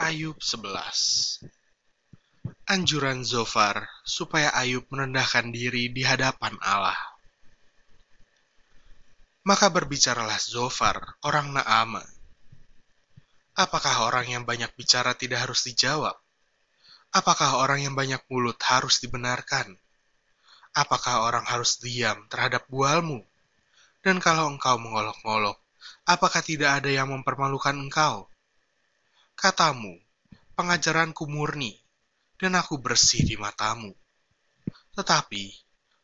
Ayub 11 Anjuran Zofar supaya Ayub merendahkan diri di hadapan Allah. Maka berbicaralah Zofar, orang Naama. Apakah orang yang banyak bicara tidak harus dijawab? Apakah orang yang banyak mulut harus dibenarkan? Apakah orang harus diam terhadap bualmu? Dan kalau engkau mengolok-ngolok, apakah tidak ada yang mempermalukan engkau? Katamu, pengajaranku murni, dan aku bersih di matamu. Tetapi,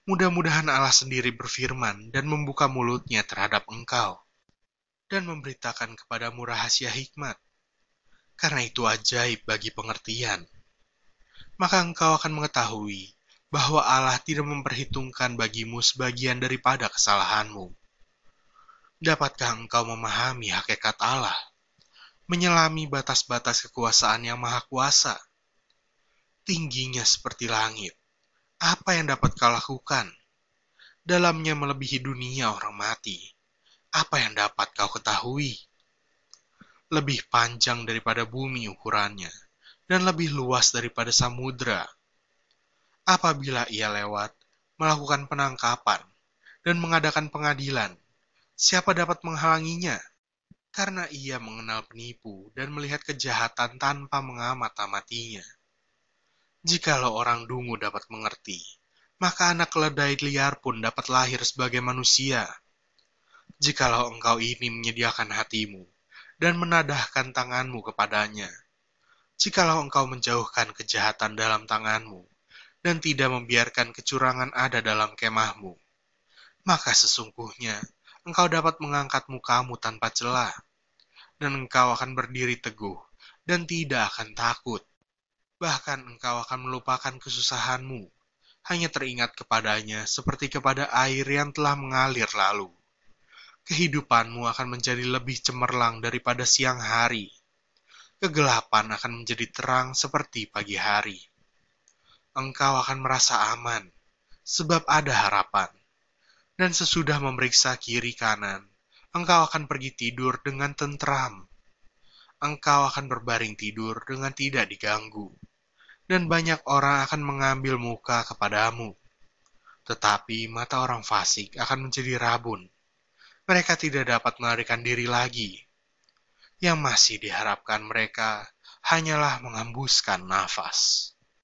mudah-mudahan Allah sendiri berfirman dan membuka mulutnya terhadap engkau, dan memberitakan kepadamu rahasia hikmat, karena itu ajaib bagi pengertian. Maka engkau akan mengetahui bahwa Allah tidak memperhitungkan bagimu sebagian daripada kesalahanmu. Dapatkah engkau memahami hakikat Allah? Menyelami batas-batas kekuasaan yang maha kuasa. Tingginya seperti langit. Apa yang dapat kau lakukan? Dalamnya melebihi dunia orang mati. Apa yang dapat kau ketahui? Lebih panjang daripada bumi ukurannya, dan lebih luas daripada samudra. Apabila ia lewat, melakukan penangkapan, dan mengadakan pengadilan, siapa dapat menghalanginya? Karena ia mengenal penipu dan melihat kejahatan tanpa mengamat-amatinya. Jikalau orang dungu dapat mengerti, maka anak keledai liar pun dapat lahir sebagai manusia. Jikalau engkau ini menyediakan hatimu dan menadahkan tanganmu kepadanya, jikalau engkau menjauhkan kejahatan dalam tanganmu dan tidak membiarkan kecurangan ada dalam kemahmu, maka sesungguhnya engkau dapat mengangkat mukamu tanpa celah, dan engkau akan berdiri teguh dan tidak akan takut. Bahkan engkau akan melupakan kesusahanmu, hanya teringat kepadanya seperti kepada air yang telah mengalir lalu. Kehidupanmu akan menjadi lebih cemerlang daripada siang hari. Kegelapan akan menjadi terang seperti pagi hari. Engkau akan merasa aman, sebab ada harapan dan sesudah memeriksa kiri kanan, engkau akan pergi tidur dengan tentram. Engkau akan berbaring tidur dengan tidak diganggu, dan banyak orang akan mengambil muka kepadamu. Tetapi mata orang fasik akan menjadi rabun. Mereka tidak dapat melarikan diri lagi. Yang masih diharapkan mereka hanyalah mengembuskan nafas.